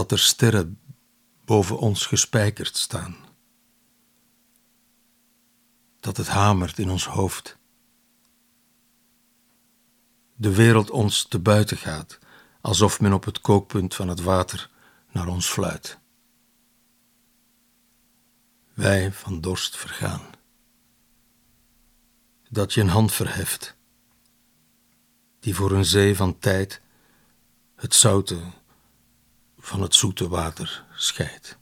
dat er sterren boven ons gespijkerd staan. Dat het hamert in ons hoofd. De wereld ons te buiten gaat, alsof men op het kookpunt van het water naar ons fluit. Wij van dorst vergaan. Dat je een hand verheft, die voor een zee van tijd het zoute van het zoete water scheidt.